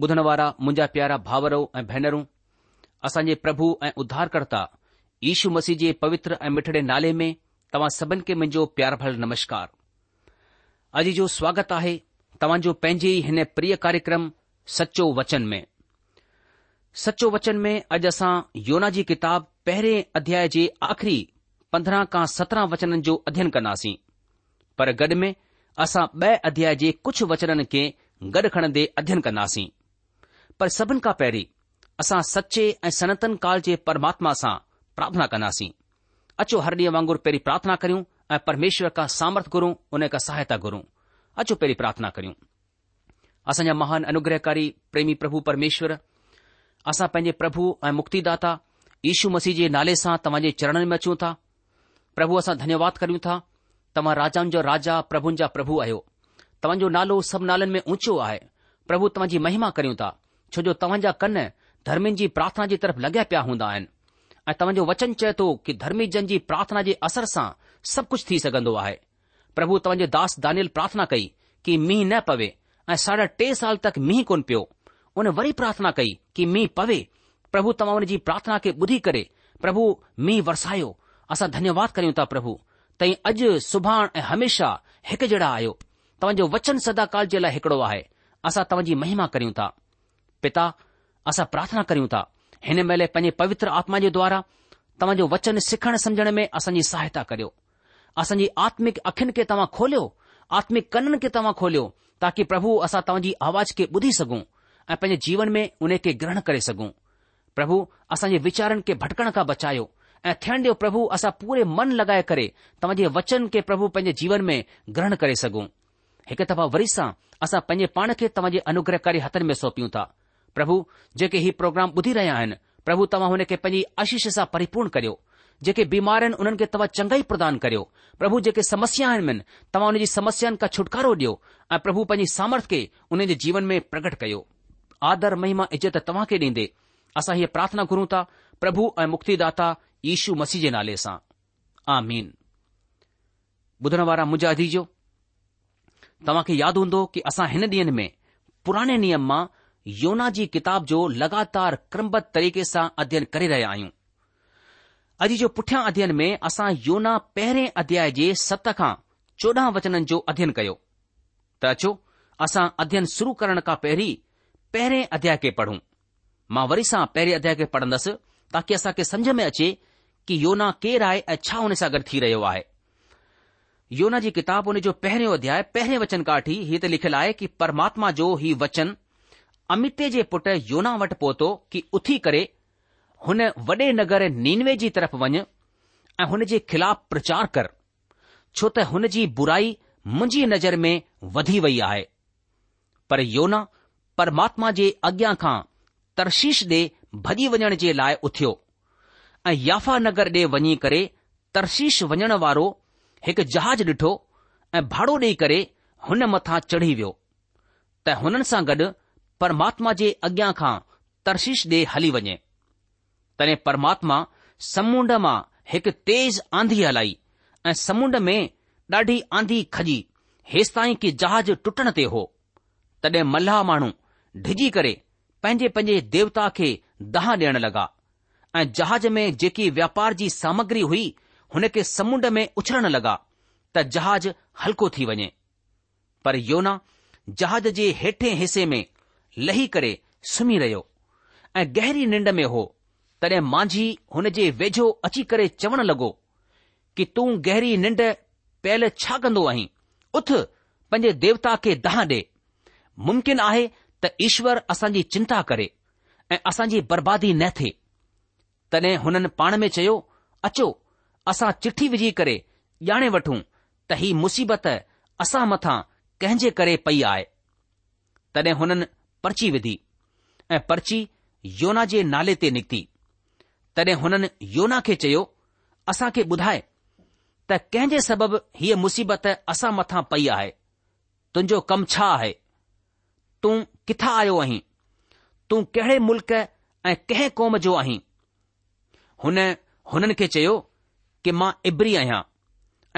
बुधण वारा मुंजा प्यारा भावरो ऐं भेनरूं असांजे प्रभु ऐं उद्धारक्ता ईशू मसीह जे पवित्र ऐं मिठड़े नाले में तव्हां सभिनी खे मुंहिंजो प्यार भल नमस्कार अॼ जो स्वागत आहे तव्हांजो पंहिंजे हिन प्रिय कार्यक्रम सचो वचन में सचो वचन में अॼु असां योना जी किताब पहिरे अध्याय जे आख़िरी पंद्रह खां सत्रहं वचननि जो अध्यन कन्दासीं पर गॾ में असां ब अध्याय जे कुझ वचननि खे गॾु खणंदे अध्ययन कन्दा पर सभिन खां पहिरीं असां सचे ऐ सनतन काल जे परमात्मा सां प्रार्थना कंदासीं अचो हर ॾींहुं वांगुर पहिरीं प्रार्थना करियूं ऐं परमेश्वर खां सामर्थ गुरू हुन खां सहायता घुरूं अचो पहिरीं प्रार्थना करियूं असांजा महान अनुग्रहकारी प्रेमी प्रभु परमेश्वर असां पंहिंजे प्रभु ऐं मुक्तिदाता यीशू मसीह जे नाले सां जे चरणनि में अचूं था प्रभु असां धन्यवाद करियूं था तव्हां राजाउनि जो राजा प्रभुनि जा प्रभु आयो तव्हांजो नालो सभु नालनि में ऊचो आहे प्रभु तव्हांजी महिमा करियूं था छो जो तव्हांजा कन धर्मिन जी प्रार्थना जी तरफ़ लॻिया पिया हूंदा आहिनि ऐं तव्हांजो वचन चए थो कि धर्मी जन जी प्रार्थना जे असर सां सभु कुझु थी सघंदो आहे प्रभु तव्हांजे दास दानियल प्रार्थना कई कि मींहुं न पवे ऐं साढा टे साल तक मींहुं कोन पियो उन वरी प्रार्थना कई कि मींहुं पवे प्रभु तव्हां उन जी प्रार्थना खे ॿुधी करे प्रभु मींहुं वरसायो असां धन्यवाद करियूं था प्रभु तई अॼु सुभाणे ऐं हमेशा हिकु जहिड़ा आहियो तव्हांजो वचन सदाकाल जे लाइ हिकड़ो आहे असां तव्हांजी महिमा करियूं था पिता असां प्रार्थना कयूं था हिन महिल पंहिंजे पवित्र आत्मा जे द्वारा तव्हांजो वचन सिखण समझण में असांजी सहायता करियो असांजी आत्मिक अखियुनि खे तव्हां खोलियो आत्मिक कननि खे तव्हां खोलियो ताकी प्रभु असां तव्हांजी आवाज खे बुधी सघूं ऐं पंहिंजे जीवन में उनखे ग्रहण करे सघूं प्रभु असां वीचारनि खे भटकण खां बचायो ऐं थियण ॾियो प्रभु असां पूरे मन लॻाए करे तव्हांजे वचन खे प्रभु पंहिंजे जीवन में ग्रहण करे सघूं हिकु दफ़ा वरी सां असां पंहिंजे पाण खे तव्हांजे अनुग्रहकारी हथनि में सौंपियूं था પ્રભુ જે કે હી પ્રોગ્રામ ઉધી રહ્યા હે પ્રભુ તમાહોને કે પંજી આશીષસા પરિપૂર્ણ કર્યો જે કે બીમારન ઉનન કે તવા ચંગાઈ પ્રદાન કર્યો પ્રભુ જે કે સમસ્યાયન મે તમાનેજી સમસ્યાન કા છુટકારો દીયો આ પ્રભુ પંજી સામર્થ કે ઉનેજી જીવન મે પ્રગટ કયો આદર મહિમા ઇજત તવા કે દેંદે આસા હી પ્રાર્થના કરું તા પ્રભુ મુક્તિદાતા ઈશુ મસીજે નાલે સા આમીન બુધના વારા મુજાધીજો તમાકે યાદ હોંદો કે આસા હન દિન મે પુરાને નિયમમાં योना जी किताब जो लगातार क्रमबद्ध तरीक़े सां अध्ययन करे रहिया आहियूं अॼु जो पुठियां अध्ययन में असां योना पहिरें अध्याय जे सत खां चोॾहं वचननि जो अध्यन कयो त अचो असां अध्यन शुरु करण खां पहिरीं पहिरें अध्याय खे पढ़ूं मां वरी सां पहिरें अध्याय खे पढ़ंदसि ताकी असां खे में अचे कि योना केरु आहे ऐं छा हुन सां गॾु थी रहियो आहे योना जी किताब हुन जो पहिरियों अध्याय पहिरें वचन का वठी ही त लिखियलु आहे की परमात्मा जो हीउ वचन अमिते जे पुट योना वटि पहुतो कि उथी करे हुन वॾे नगर नीनवे जी तरफ़ वञ ऐं हुन जे ख़िलाफ़ प्रचार कर छो त हुन जी बुराई मुंहिंजी नज़र में वधी वई आहे पर योना परमात्मा जे अॻियां खां तरशीश ॾे भॼी वञण जे लाइ उथियो ऐं याफा नगर ॾे वञी करे तरशीश वञण वारो हिकु जहाज़ ॾिठो ऐं भाड़ो ॾेई करे हुन मथां चढ़ी वियो त हुननि सां गॾु परमात्मा जे अॻियां खां तर्शीश ॾे हली वञे तॾहिं परमात्मा समुंड मां हिकु तेज़ आंधी हलाई ऐं समुंड में ॾाढी आंधी खजी हेसि ताईं की जहाज टुटण ते हो तॾहिं मल्हा माण्हू डिॼी करे पंहिंजे पंहिंजे देवता खे दहा ॾियण लॻा ऐं जहाज में जेकी व्यापार जी सामग्री हुई हुन खे समुंड में उछरण लॻा त जहाज हल्को थी वञे पर योना जहाज जे हेठें हिसे में लही करे सुम्ही रहियो ऐं गहरी निंड में हो तॾहिं मांझी हुन जे वेझो अची करे चवणु लॻो कि तूं गहरी निंड पहल छा कंदो आहीं उथ पंहिंजे देवता खे दाह ॾे मुमकिन आहे त ईश्वर असांजी चिंता करे ऐं असांजी बर्बादी न थिए तॾहिं हुननि पाण में चयो अचो असां चिठी विझी करे ॼाणे वठूं त ही मुसीबत असां मथां कंहिंजे करे पई आहे तॾहिं हुननि पर्ची विधी ऐं पर्ची योना जे नाले ते निकिती तॾहिं हुननि योना खे चयो असांखे ॿुधाए त जे सबबु हीअ मुसीबत असां मथां पई आहे तुंहिंजो कमु छा आहे तूं किथा आयो आहीं तूं कहिड़े मुल्क़ ऐं कंहिं क़ौम जो आहीं हुननि खे चयो कि मां इबरी आहियां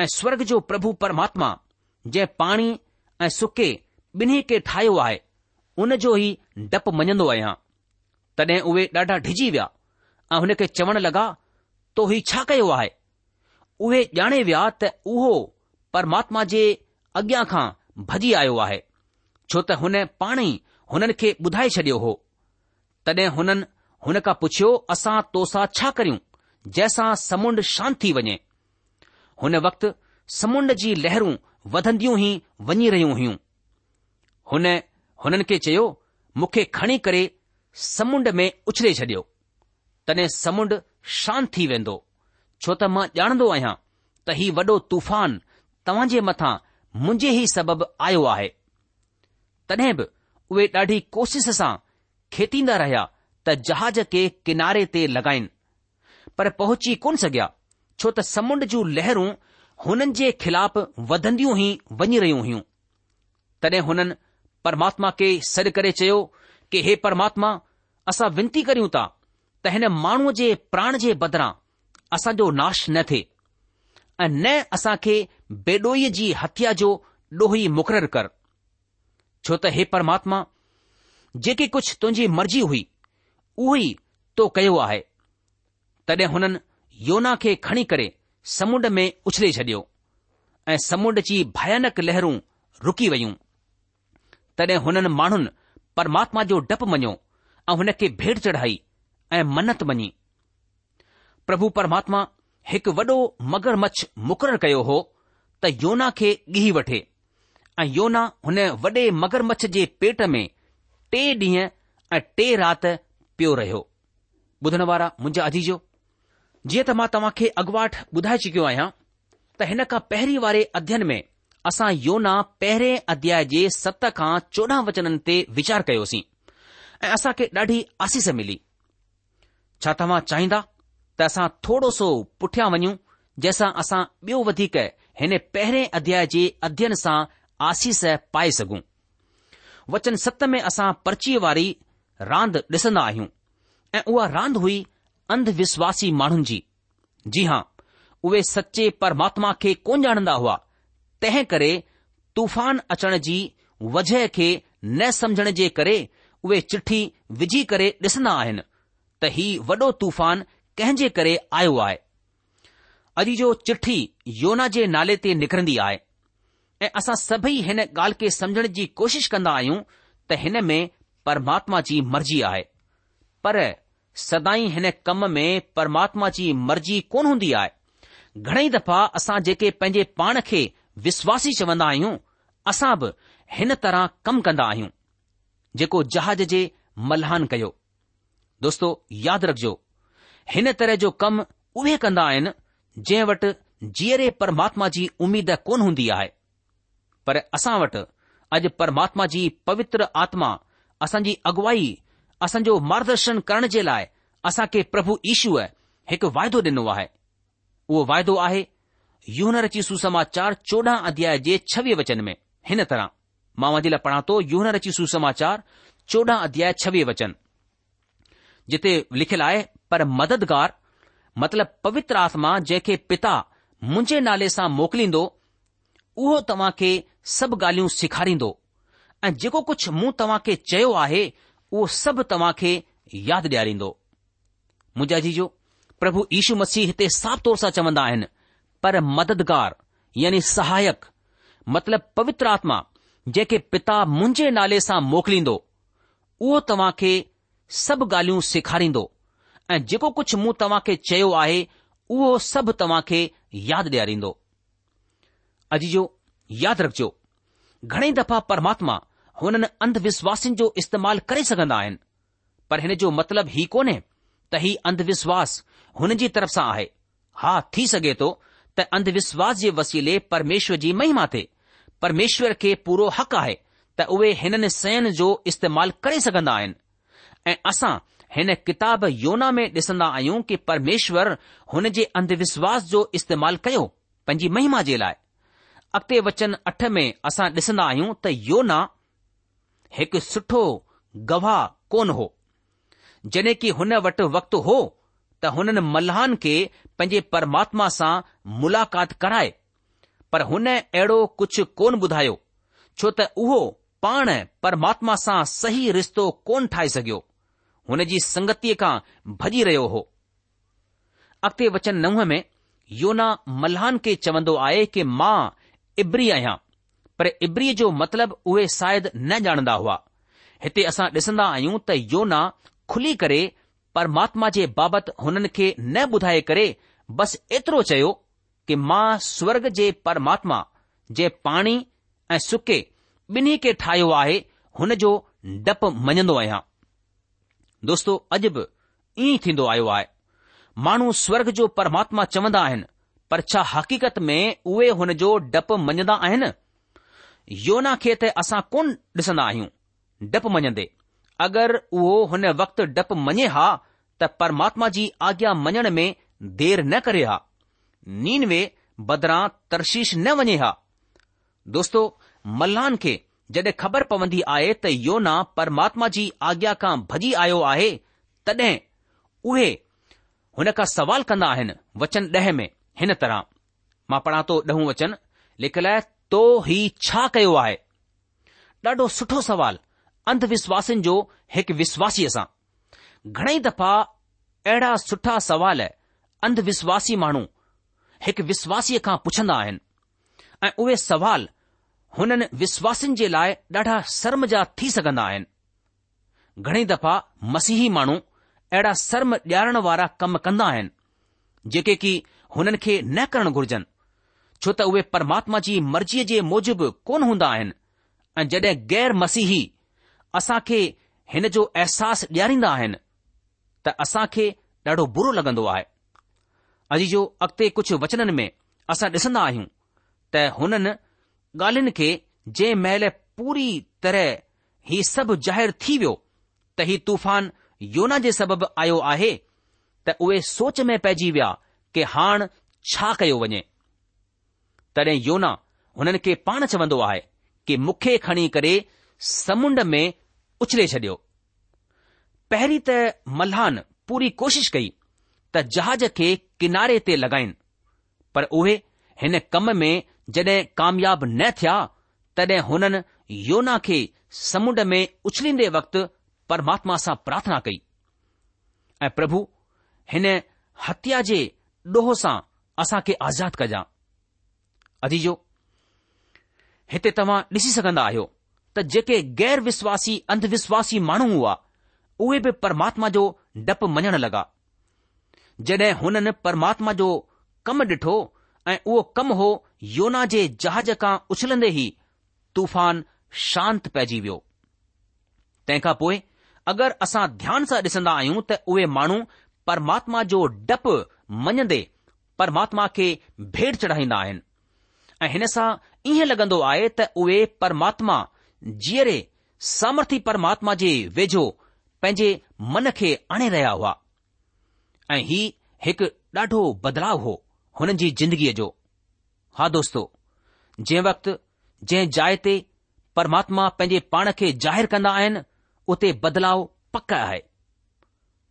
ऐं स्वर्ग जो प्रभु परमात्मा जंहिं पाणी ऐं सुके ॿिन्ही खे ठाहियो आहे उन जो ई डपु मञंदो आहियां तॾहिं उहे ॾाढा डिॼी विया ऐं हुन खे चवण लॻा तो ही छा कयो आहे उहे ॼाणे विया त उहो परमात्मा जे अॻियां खां भॼी आयो आहे छो त हुन पाण ई हुननि खे ॿुधाए छडि॒यो हो तॾहिं हुननि हुन खां पुछियो असां तोसा छा करियूं जंहिंसां समुंड शांति थी वञे हुन वक़्त समुंड जी लहरूं वधंदियूं ई वञी रहियूं हुन हुननि खे चयो मूंखे खणी करे समुंड में उछले छडि॒यो तॾहिं समुंड शांत थी वेंदो छो त मां ॼाणंदो आहियां त हीउ वॾो तूफान तव्हां जे मथां मुंहिंजे ई सबबु आयो आहे तॾहिं बि उहे ॾाढी कोशिश सां खेतींदा रहिया त जहाज़ खे किनारे ते लॻाइनि पर पहुची कोन सघिया छो त समुंड जूं लहरूं हुननि जे ख़िलाफ़ वधंदियूं ई वञी रहियूं हुयूं तॾहिं हुननि परमात्मा खे सॾु करे चयो कि हे परमात्मा असां विनती करियूं था त हिन माण्हूअ जे प्राण जे बदिरां असांजो नाश न थिए ऐं न असां खे बेडोईअ जी हत्या जो ॾोही मुक़ररु कर छो त हे परमात्मा जेकी कुझु तुंहिंजी मर्ज़ी हुई उहो ई तो कयो आहे तॾहिं हुननि योना खे खणी करे समुंड में उछले छडि॒यो ऐं समुंड जी भयानक लहरूं रुकी वयूं तॾहिं हुननि माण्हुनि परमात्मा जो डपु मञियो ऐं हुन खे भेट चढ़ाई ऐं मन्नत मञी प्रभु परमात्मा हिकु वॾो मगरमच्छ मुक़ररु कयो हो त योना खे ॻिही वठे ऐं योना हुन वॾे मगरमच्छ जे पेट में टे ॾींहं ऐं टे राति पियो रहियो ॿुधण वारा मुंहिंजा अजीजो जीअं त मां तव्हां खे अॻुवाट ॿुधाए चुकियो आहियां त हिन खां पहिरीं वारे अध्यन में असां योना पहिरें अध्याय जे सत खां चोॾहं वचननि ते वीचार कयोसीं ऐं असांखे ॾाढी आसीस मिली छा तव्हां चाहींदा त असां थोरो सो पुठियां वञू जंहिंसां असां ॿियो वधीक हिन पहिरें अध्याय जे अध्यन सां आसीस पाए सघूं वचन सत में असां पर्चीअ वारी रांदि ॾिसंदा आहियूं ऐं उहा रांदि हुई अंधविश्वासी माण्हुनि जी जी हां उहे सचे परमात्मा खे कोनि ॼाणंदा हुआ तंहिं करे तूफान अचण जी वजह खे न سمجھن जे करे उहे चिठी विझी करे ॾिसन्दा आहिनि त हीउ वॾो तूफ़ान कंहिं जे करे आयो आहे अॼु जो चिठी योना जे नाले ते निकिरंदी आहे ऐं असां सभई हिन ॻाल्हि खे समुझण जी कोशिश कंदा आहियूं त हिन में परमात्मा जी मर्ज़ी आहे पर सदाईं हिन कम में परमात्मा जी मर्ज़ी कोन हूंदी आहे घणेई दफ़ा असां जेके पंहिंजे पाण खे विश्वासी चवंदा आहियूं असां बि हिन तरह कमु कंदा आहियूं जेको जहाज़ जे मल्हान कयो दोस्तो यादि रखिजो हिन तरह जो कमु उहे कंदा आहिनि जंहिं वटि जीअरे परमात्मा जी उमेद कोन हूंदी आहे पर असां वटि अॼु परमात्मा जी पवित्र आत्मा असांजी अॻुवाई असांजो मार्गदर्शन करण जे लाइ असां खे प्रभु ईश्वर हिकु वाइदो ॾिनो आहे उहो वाइदो आहे यून रची सुसमाचार चोॾहं अध्याय जे छवीह वचन में हिन तरह मां पढ़ा थो यून रची सुसमाचार चोॾहं अध्याय छवीह वचन जिते लिखियलु आहे पर मददगार मतिलब पवित्र आत्मा जंहिंखे पिता मुंहिंजे नाले सां मोकिलींदो उहो तव्हां खे सभु ॻाल्हियूं सेखारींदो ऐं जेको कुझु मूं तव्हां खे चयो आहे उहो सभु तव्हां खे यादि ॾियारींदो मुंहिंजा जी जो प्रभु यीशू मसीह हिते साफ़ तौर सां चवंदा आहिनि पर मददगार यानी सहायक मतिलब पवित्र आत्मा जेके पिता मुंहिंजे नाले सां मोकिलींदो उहो तव्हां खे सभु ॻाल्हियूं सिखारींदो ऐं जेको कुझु मूं तव्हां खे चयो आहे उहो सभु तव्हां खे यादि ॾियारींदो अॼ जो यादि रखजो घणेई दफ़ा परमात्मा हुननि अंधविश्वासनि जो इस्तेमाल करे सघंदा आहिनि पर हिन जो मतिलबु ही कोन्हे त हीउ अंधविश्वास हुन जी तरफ़ सां आहे हा थी सघे थो त अंधविश्वास जे वसीले परमेश्वर जी महिमा थिए परमेश्वर खे पूरो हक़ आहे त उहे हिननि सयन जो इस्तेमालु करे सघंदा आहिनि ऐ असां हिन किताब योना में ॾिसंदा आहियूं कि परमेश्वर हुन जे अंधविश्वास जो इस्तेमालु कयो पंहिंजी महिमा जे लाइ अॻिते वचन अठ में असां ॾिसंदा आहियूं त योना हिकु सुठो गवाह कोन हो जॾहिं कि हुन वटि वक़्तु हो त हुननि मल्हान खे पंहिंजे परमात्मा सां मुलाक़ात कराए पर हुन अहिड़ो कुझु कोन ॿुधायो छो त उहो पाण परमात्मा सां सही रिश्तो कोन ठाहे सघियो हुन जी संगतीअ खां भॼी रहियो हो अॻिते वचन नव में योना मल्हान खे चवंदो आहे कि मां इब्री आहियां पर इब्रीअ जो मतिलबु उहे शायदि न ॼाणंदा हुआ हिते असां ॾिसंदा आहियूं त योना खुली करे परमात्मा जे बाबति हुननि खे न ॿुधाए करे बसि एतिरो चयो कि मां स्वर्ग जे परमात्मा जे पाणी ऐं सुके ॿिन्ही खे ठाहियो आहे हुन जो डपु मञंदो आहियां दोस्तो अॼु बि ईअं थींदो आयो आहे माण्हू स्वर्ग जो परमात्मा चवंदा आहिनि पर छा हक़ीक़त में उहे हुन जो डपु मञंदा आहिनि योना खे त असां कोन ॾिसंदा आहियूं डपु मञंदे अगरि उहो हुन वक़्तु डपु मञे हा त परमात्मा जी आज्ञा मञण में देर न करे हा नीन वे बदिरां तरशीश न वञे हा दोस्तो मल्लान खे जड॒हिं ख़बर पवंदी आहे त योना परमात्मा जी आज्ञा खां भॼी आयो आहे तॾहिं उहे हुन खां सवाल कंदा आहिनि वचन ॾह में हिन तरह मां पढ़ां थो ॾहूं वचन लिखियलु आहे तो ही छा कयो आहे ॾाढो सुठो सवालु अंधविश्वासनि जो हिकु विश्वासीअ सां घणेई दफ़ा अहिड़ा सुठा सवाल अंधविश्वासी माण्हू हिकु विश्वासीअ खां पुछंदा आहिनि ऐं उहे सवाल हुननि विश्वासनि जे लाइ ॾाढा शर्म जा थी सघंदा आहिनि घणेई दफ़ा मसीही माण्हू अहिड़ा शर्म ॼाणण वारा कम कंदा आहिनि जेके की हुननि खे न करणु घुर्जनि छो त उहे परमात्मा जी मर्ज़ीअ जे मूजिबि कोन हूंदा आहिनि ऐं जॾहिं गैर मसीही असां खे हिन जो अहसासु ॾियारींदा आहिनि त असां खे ॾाढो बुरो लॻंदो आहे अॼु जो अॻिते कुझु वचननि में असां ॾिसंदा आहियूं त हुननि ॻाल्हियुनि खे जंहिं महिल पूरी तरह ही सभु ज़ाहिरु थी वियो त ही तूफ़ान योना जे सबबि आयो आहे त उहे सोच में पइजी विया कि हाणे छा कयो वञे तॾहिं योना हुननि खे पाण चवंदो आहे कि मूंखे खणी करे समुंड में ઉછલે છડ્યો પહેરી ત મલહાન પૂરી કોશિશ કઈ ત જહાજ કે કિનારે તે લગાઈન પર ઓહે હેને કમ મે જડે कामयाब નય થયા તડે હનન યોના કે સમુડ મે ઉછલીને વક્ત પરમાત્મા સા પ્રાર્થના કઈ આય પ્રભુ હેને હત્યાજે ડોહોસા આસા કે আজাদ કરજા અધીજો હેતે તમા નસી સકંદા આયો त जेके गैर विश्वासी अंधविश्वासी माण्हू हुआ उहे बि परमात्मा जो डपु मञण लॻा जॾहिं हुननि परमात्मा जो कमु ॾिठो ऐं उहो कमु हो योना जे जहाज खां उछलंदे ई तूफान शांति पइजी वियो तंहिंखां पोइ अगरि असां ध्यान सां ॾिसंदा आहियूं त उहे माण्हू परमात्मा जो डपु मञंदे परमात्मा खे भेट चढ़ाईंदा आहिनि ऐं हिन सां ईअं लॻंदो आहे त उहे परमात्मा जीअरे सामर्थी परमात्मा जे वेझो पंहिंजे मन खे आणे रहिया हुआ ऐं ही हिकु ॾाढो बदलाव हो हुननि जी जिंदगीअ जो हा दोस्तो जंहिं वक़्तु जंहिं जाइ ते परमात्मा पंहिंजे पाण खे ज़ाहिरु कंदा आहिनि उते बदलाव पक आहे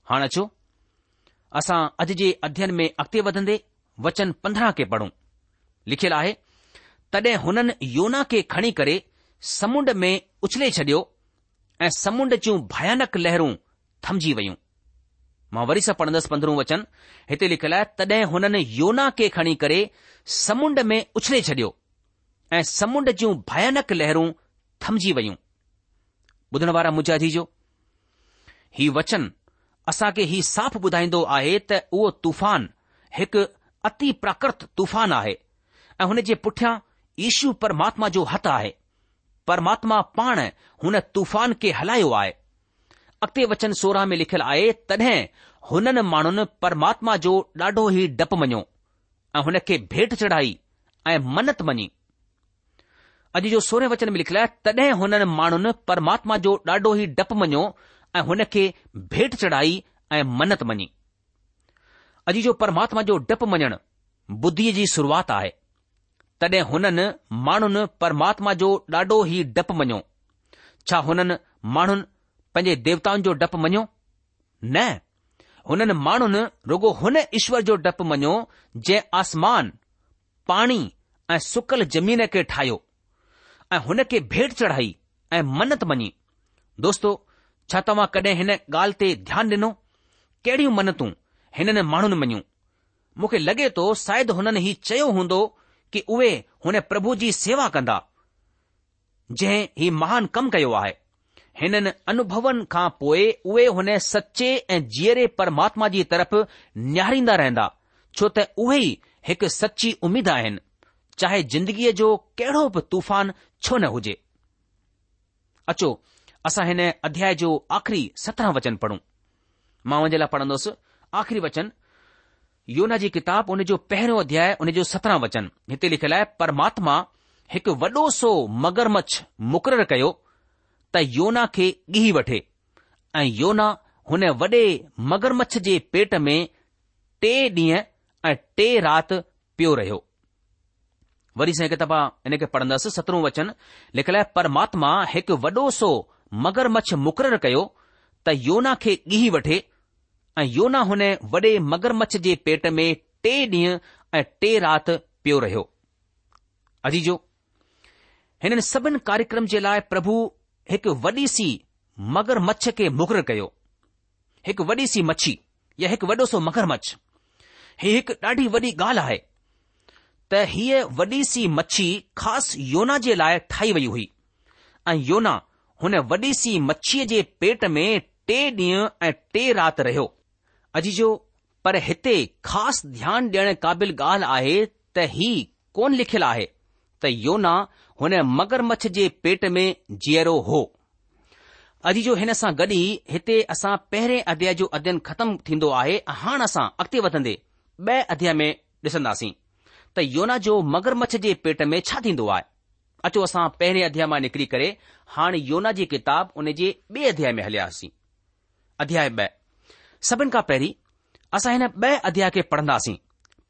हाणे अचो असां अॼु जे अध्यन में अॻिते वधंदे वचन पंद्रहं खे पढ़ूं लिखियलु आहे तॾहिं हुननि योना खे खणी करे समुंड में उछले छडि॒यो ऐं समुंड जूं भयानक लहरूं थमजी वयूं मां वरी सां पढ़ंदसि पंद्रहं वचन हिते लिखियलु आहे तॾहिं हुननि योना खे खणी करे समुंड में उछले छडि॒यो ऐं समुंड जूं भयानक लहरूं थमजी वयूं ॿुधण वारा मुजादी जो ही वचन असां खे ही साफ़ ॿुधाईंदो आहे त उहो तूफ़ान हिकु अति प्राकृत तूफ़ान आहे ऐं हुन जे पुठियां ईशू परमात्मा जो हथु आहे परमात्मा पाण हुन तूफ़ान खे हलायो आहे अॻिते वचन सोरहं में लिखियलु आहे तॾहिं हुननि माण्हुनि परमात्मा जो ॾाढो ई डपु मञियो ऐं हुन खे भेंट चढ़ाई ऐं मन्नत मञी अॼु जो सोरहें वचन में लिखियलु आहे तॾहिं हुननि माण्हुनि परमात्मा जो ॾाढो ई डपु मञियो ऐं हुन खे भेंट चढ़ाई ऐं मन्नत मञी अॼु जो परमात्मा जो डपु मञणु बुद्धीअ जी शुरूआति आहे तॾहिं हुननि माण्हुनि परमात्मा जो ॾाढो ई डपु मञियो छा हुननि माण्हुनि पंहिंजे देवताउनि जो डपु मञियो न हुननि माण्हुनि रुगो हुन ईश्वर जो डपु मञियो जंहिं आसमान पाणी ऐं सुकल जमीन खे ठाहियो ऐं हुन खे भेट चढ़ाई ऐं मन्नत मञी दोस्तो छा तव्हां कॾहिं हिन ॻाल्हि ते ध्यानु ॾिनो कहिड़ियूं मन्नतूं हिननि माण्हुनि मञियूं मूंखे लॻे थो शायदि हुननि हीउ चयो हूंदो कि उहे हुन प्रभु जी सेवा कंदा जंहिं ही महान कमु कयो आहे हिननि अनुभवनि खां पोइ उहे हुन सचे ऐं जीअरे परमात्मा जी तरफ़ निहारींदा रहंदा छो त उहे ई हिकु सची उमीद आहिनि चाहे जिंदगीअ जो कहिड़ो बि तूफान छो न हुजे अचो असां हिन अध्याय जो आख़िरी सत्रहं वचन पढ़ूं मां वञे लाइ पढ़ंदुसि आख़िरी वचन योना जी किताब उन जो पहिरियों अध्याय उन जो सतरहं वचन हिते लिखियलु आहे परमात्मा हिकु वॾो सो मगरमच्छ मुक़ररु कयो त योना खे ॻिही वठे ऐं योना हुन वॾे मगरमच्छ जे पेट में टे ॾींहं ऐं टे राति पियो रहियो वरी दफ़ा हिन खे पढ़ंदसि सतरों वचन लिखियलु आहे परमात्मा हिकु वॾो सो मगरमच्छ मुक़ररु कयो त योना खे ॻीही वठे ऐं योना हुन वॾे मगरमच्छ जे पेट में टे ॾींहुं ऐं टे राति पियो रहियो अजीजो हिननि सभिनि कार्यक्रम जे लाइ प्रभु हिकु वॾी सी मगरमच्छ खे मुकर कयो हिकु वॾी सी मच्छी या हिकु वॾो सो मगरमच्छ ही हिकु ॾाढी वॾी ॻाल्हि आहे त हीअ वॾी सी मच्छी ख़ासि योना जे लाइ ठाही वई हुई ऐं योना हुन वॾी सी मच्छीअ जे पेट में टे ॾींहं ऐं टे राति रहियो अजी जो पर हिते ख़ासि ध्यानु ॾियण क़ाबिल ॻाल्हि आहे त ही कोन लिखियलु आहे त योना हुन मगरमच्छ जे पेट में जीअरो हो अॼ जो हिन सां गॾु ई हिते असां पहिरें अध्याय जो अध्ययन ख़तमु थींदो आहे हाणे असां अॻिते वधंदे ॿ अध्याय में ॾिसंदासीं त योना जो मगरमच्छ जे पेट में छा थींदो आहे अचो असां पहिरें अध्याय मां निकिरी करे हाणे योना जी किताब उन जे ॿिए अध्याय में हलियासीं अध्याय ॿ सभिनि खां पहिरीं असां हिन ॿ अध्याय खे पढ़ंदासीं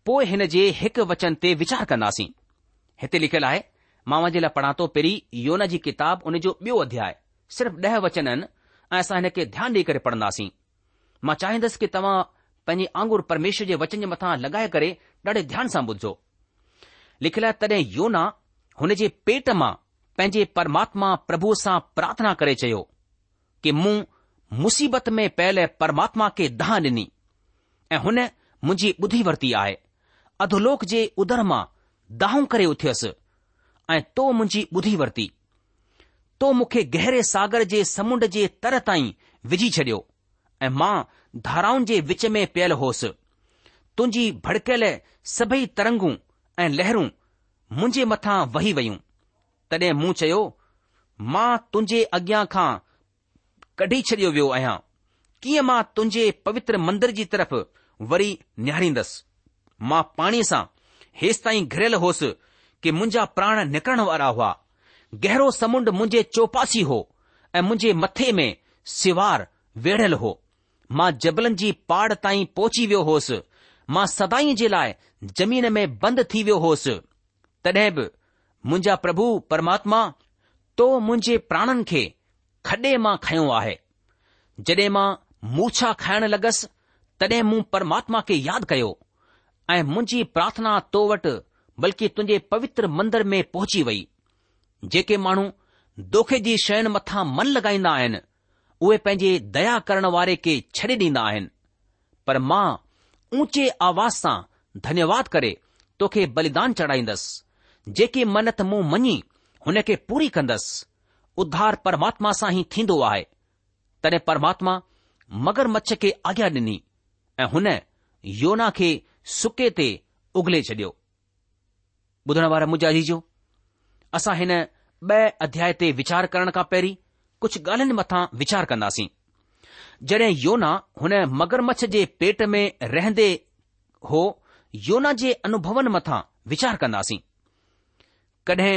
पोइ हिन जे हिकु वचन ते वीचार कंदासीं हिते लिखियलु आहे मां जे लाइ पढ़ा थो पहिरीं योन जी किताब उन जो ॿियो अध्याय सिर्फ़ ॾह वचन आहिनि ऐं असां हिन खे ध्यानु ॾेई करे पढ़ंदासीं मां चाहींदुसि कि तव्हां पंहिंजे आंगुर परमेश्वर जे वचन जे मथां लॻाए करे ॾाढे ध्यान सां ॿुधो लिखियलु आहे तॾहिं योना हुन जे पेट मां पंहिंजे परमात्मा प्रभुअ सां प्रार्थना करे चयो कि मूं मुसीबत में पयल परमात्मा के दाह ॾिनी ऐं हुन मुंहिंजी ॿुधी वरिती आहे अधलोक जे उदर मां दाहूं करे उथियुसि ऐं तो मुंहिंजी ॿुधी वरिती तो मूंखे गहरे सागर जे समुंड जे तर ताईं विझी छडि॒यो ऐं मां धाराउनि जे विच में पियल होसि तुंहिंजी भड़कियलु सभई तरंगूं ऐं लहरूं मुंहिंजे मथां वही वयूं तड॒हिं मूं चयो मां तुंहिंजे अॻियां खां कढी छॾियो वियो आहियां कीअं मां तुंहिंजे पवित्र मंदर जी तरफ़ वरी निहारींदसि मां पाणीअ सां हेसि ताईं घिरयल होसि की मुंहिंजा प्राण निकिरण वारा हुआ गहरो समुंड मुंहिंजे चौपासी हो ऐं मुंहिंजे मथे में सिवार वेढ़ियलु हो मां जबलनि जी पाड़ ताईं पोची वियो होसि मां सदाई जे लाइ ज़मीन में बंदि थी वियो होसि तॾहिं बि मुंहिंजा प्रभु परमात्मा तो मुंहिंजे प्राणनि खे खॾे मां खयो आहे जॾहिं मां मूछा खाइण लॻसि तॾहिं मूं परमात्मा खे यादि कयो ऐं मुंहिंजी प्रार्थना तो वटि बल्कि तुंहिंजे पवित्र मंदर में पहुची वई जेके माण्हू दोखे जी शयुनि मथां मन लॻाईंदा आहिनि उहे पंहिंजे दया करण वारे खे छॾे ॾींदा आहिनि पर मां ऊचे आवाज़ सां धन्यवाद करे तोखे बलिदान चढ़ाईंदसि जेकी मन्नत मूं मञी हुन खे पूरी कंदसि उद्धार परमात्मा सां ई थींदो आहे तॾहिं परमात्मा मगरमच्छ खे आज्ञा डि॒नी ऐं हुन योना खे सुके ते उगले छडि॒यो ॿुधण वारा मुंहिंजा जीजो असां हिन ॿ अध्याय ते वीचार करण खां पहिरीं कुझु ॻाल्हियुनि मथां वीचार कंदासीं जॾहिं योना हुन मगरमच्छ जे पेट में रहंदे हो योना जे अनुभवनि मथां वीचार कंदासीं कॾहिं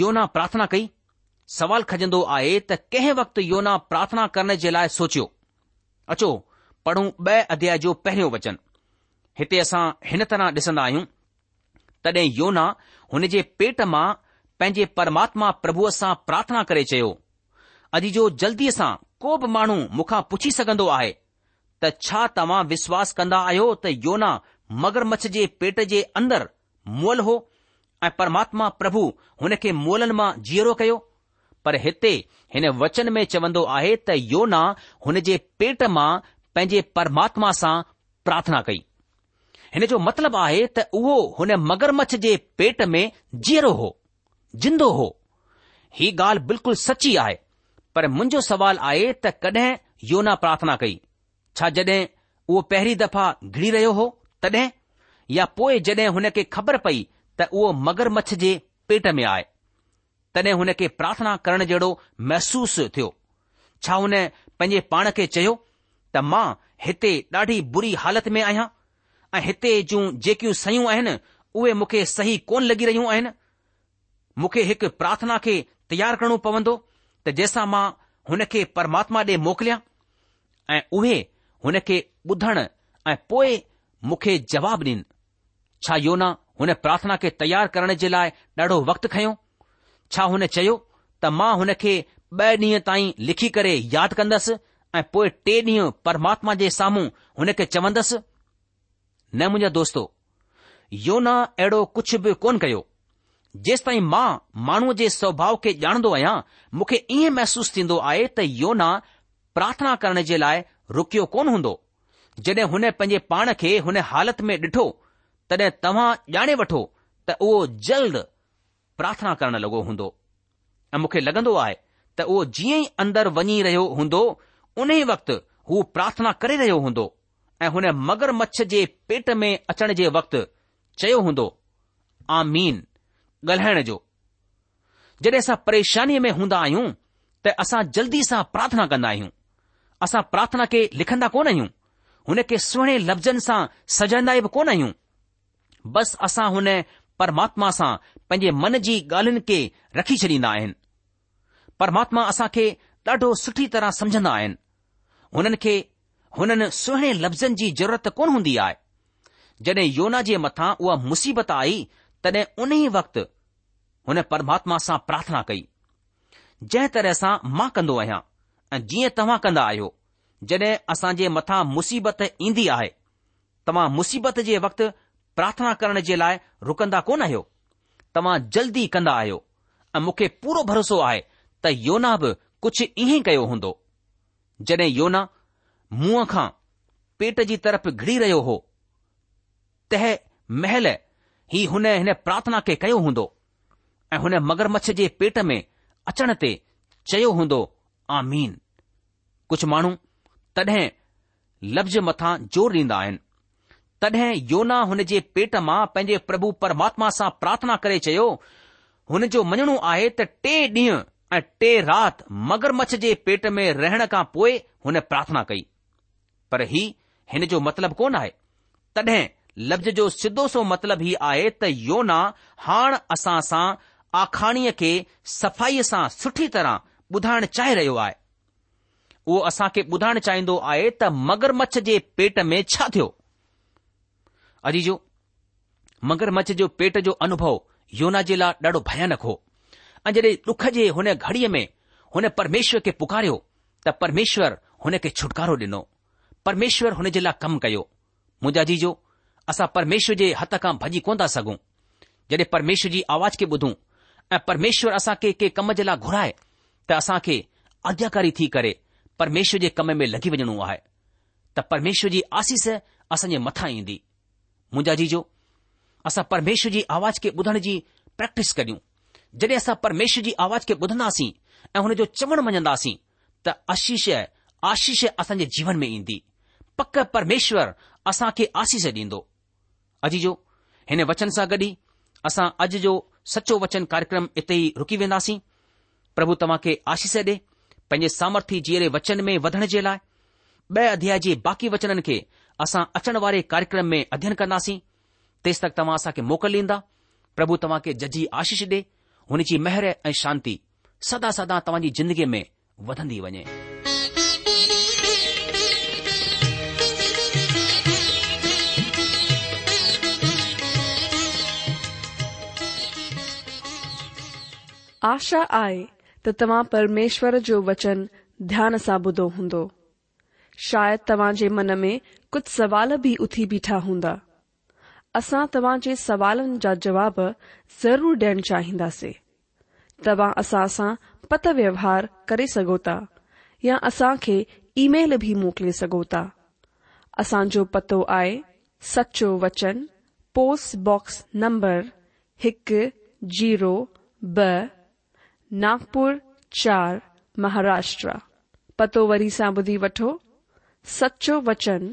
योना प्रार्थना कई सवाल खजंदो आहे त कंहिं वक़्तु योना प्रार्थना करण जे लाइ सोचियो अचो पढ़ूं ब॒ अध्याय जो पहिरियों वचन हिते असां हिन तरह ॾिसंदा आहियूं तॾहिं योना हुन जे पेट मां पंहिंजे परमात्मा प्रभुअ सां प्रार्थना करे चयो अॼु जो जल्दीअ सां को बि माण्हू मूंखां पुछी सघंदो आहे त छा तव्हां विश्वास कंदा आहियो त योना मगरमच्छ जे पेट जे अंदरि मोल हो ऐं परमात्मा प्रभु हुन खे मोलनि मां जीअरो कयो पर हिते हिन वचन में चवंदो आहे त योना हुन जे पेट मां पंहिंजे परमात्मा सां प्रार्थना कई हिन जो मतिलब आहे त उहो हुन मगरमच्छ जे पेट में जीअरो हो जिंदो हो ही ॻाल्हि बिल्कुलु सची आहे पर मुंहिंजो सुवाल आहे त कड॒हिं योना प्रार्थना कई छा जड॒हिं उहो पहिरीं दफ़ा घिरी रहियो हो तॾहिं या पोएं जॾहिं हुन खे ख़बर पई त उहो मगरमच्छ जे पेट में आए तॾहिं हुन खे प्रार्थना करण जहिड़ो महसूसु थियो छा हुन पंहिंजे पाण खे चयो त मां हिते ॾाढी बुरी हालति में आहियां ऐं हिते जूं जेकियूं सयूं आहिनि उहे मूंखे सही कोन लॻी रहियूं आहिनि मूंखे हिकु प्रार्थना खे तयारु करणो पवंदो त जंहिंसां मां हुन खे परमात्मा ॾे मोकिलियां ऐं उहे हुन खे ॿुधण ऐं पोइ मूंखे जवाबु ॾिन छा योना हुन प्रार्थना खे तयारु करण जे लाइ ॾाढो वक़्तु खयों छा हुन चयो त मां हुन खे ब॒ ॾींहं ताईं लिखी करे यादि कंदसि ऐं पोइ टे ॾींहं परमात्मा जे साम्हूं हुन खे चवंदसि न मुंहिंजा दोस्तो योना अहिड़ो कुझु बि कोन कयो जेसि ताईं मां माण्हूअ जे स्वभाव खे ॼाणंदो आहियां मूंखे ईअं महसूसु थींदो आहे त योना प्रार्थना करण जे लाइ रुकियो कोन हूंदो जॾहिं हुन पंहिंजे पाण खे हुन हालति में ॾिठो तॾहिं तव्हां ॼाणे वठो त उहो जल्द प्रार्थना करण लॻो हूंदो ऐं मूंखे लॻंदो आहे त उहो जीअं ई अंदरि वञी रहियो हूंदो उन ई वक़्तु हू प्रार्थना करे रहियो हूंदो ऐं हुन मगर मच्छ जे पेट में अचण जे वक़्तु चयो हूंदो आ मीन ॻाल्हाइण जो जॾहिं असां परेशानीअ में हूंदा आहियूं त असां जल्दी सां प्रार्थना कंदा आहियूं असां प्रार्थना खे लिखंदा कोन आहियूं हुन खे सुहिणे लफ़्ज़नि सां सजाईंदा बि कोन आहियूं बसि असां हुन परमात्मा सां पंहिंजे मन जी ॻाल्हियुनि खे रखी छॾींदा आहिनि परमात्मा असां खे ॾाढो सुठी तरह समझंदा आहिनि हुननि खे हुननि सुहिणे लफ़्ज़नि जी ज़रूरत कोन हूंदी आहे जॾहिं योना जे मथां उहा मुसीबत आई तॾहिं उन ई वक़्तु हुन परमात्मा सां प्रार्थना कई जंहिं तरह सां मां कंदो आहियां ऐं जीअं तव्हां कंदा आहियो जॾहिं असां जे मथां मुसीबत ईंदी आहे तव्हां मुसीबत जे वक़्तु પ્રાર્થના કરને જે લાય રુકંદા કોન હયો તમા જલ્દી કંદા આયો અમકે પૂરો ભરોસો આય ત યોનાબ કુછ એહી કયો હોંદો જડે યોના મુહખા પેટ જી તરફ ઘડી રહ્યો હો તહ મહેલે હી હને પ્રાર્થના કે કયો હોંદો એ હને મગરમચ્છ જે પેટ મે અચનતે ચયો હોંદો આમીન કુછ માણુ તડે લબ્જ મથા જોર લીંદા આય तॾहिं योना हुन जे पेट मां पंहिंजे प्रभु परमात्मा सां प्रार्थना करे चयो हुनजो मञणो आहे त टे ॾींहं ऐं टे राति मगरमच्छ जे पेट में रहण खां पोइ हुन प्रार्थना कई पर हीउ हिन जो मतिलबु कोन आहे तॾहिं लफ़्ज़ जो सिदो सो मतिलबु हीउ आहे त योना हाण असां सां आखाणीअ खे सफ़ाईअ सां सुठी तरह ॿुधाइण चाहे रहियो आहे उहो असांखे ॿुधाइण चाहींदो आहे त मगरमच्छ जे पेट में छा थियो आजीजो मगरमंच जो पेट जो अनुभव योना जे लाइ ॾाढो भयानक हो ऐं जॾहिं डुख जे हुन घड़ीअ में हुन परमेश्वर खे पुकारियो त परमेश्वर हुन खे छुटकारो ॾिनो परमेश्वर हुन जे लाइ कमु कयो मुंहिंजा आजीजो असां परमेश्वर जे हथ खां भॼी कोन था सघूं जॾहिं परमेश्वर जी आवाज़ खे ॿुधूं ऐं परमेश्वर असां खे कंहिं कम जे लाइ घुराए त असां खे अद्याकारी थी करे परमेश्वर जे कम में लॻी वञणो आहे त परमेश्वर जी आसीस असांजे मथां ईंदी मुंहिंजा जीजो असां परमेश्वर जी आवाज़ खे ॿुधण जी प्रैक्टिस करियूं जॾहिं असां परमेश्वर जी आवाज़ खे ॿुधंदासीं ऐं हुन जो चवण मञंदासीं त आशीष आशीष असांजे जीवन में ईंदी पक परमेश्वर असां खे आशीष ॾींदो अजीजो हिन वचन सां गॾु ई असां अॼु जो सचो वचन कार्यक्रम इते ई रुकी वेंदासीं प्रभु तव्हां खे आशीष ॾे पंहिंजे सामर्थ्य जीअरे वचन में वधण जे लाइ ॿ अध्याय जे बाक़ी वचननि खे असां अचण वारे कार्यक्रम में अध्ययन कंदासीं तेसि तक तव्हां असांखे मोकल ॾींदा प्रभु तव्हां खे जजी आशीष ॾे हुन जी मेहर ऐं शांती सदा सदा तव्हांजी ज़िंदगीअ में वधंदी वञे आशा आहे त तव्हां परमेश्वर जो वचन ध्यान सां ॿुधो हूंदो शायदि तव्हां जे मन में कुछ सवाल भी उथी बीठा हूँ अस तवा जे जा जवाब ज़रूर डेण चाहींदासीं तव्हां असा सा पत व्यवहार करे असा खेम या असां खे ईमेल पतो आए सचो वचन पोस्टबॉक्स नंबर एक जीरो ब नागपुर चार महाराष्ट्र पतो वरी सा ॿुधी वठो सच्चो वचन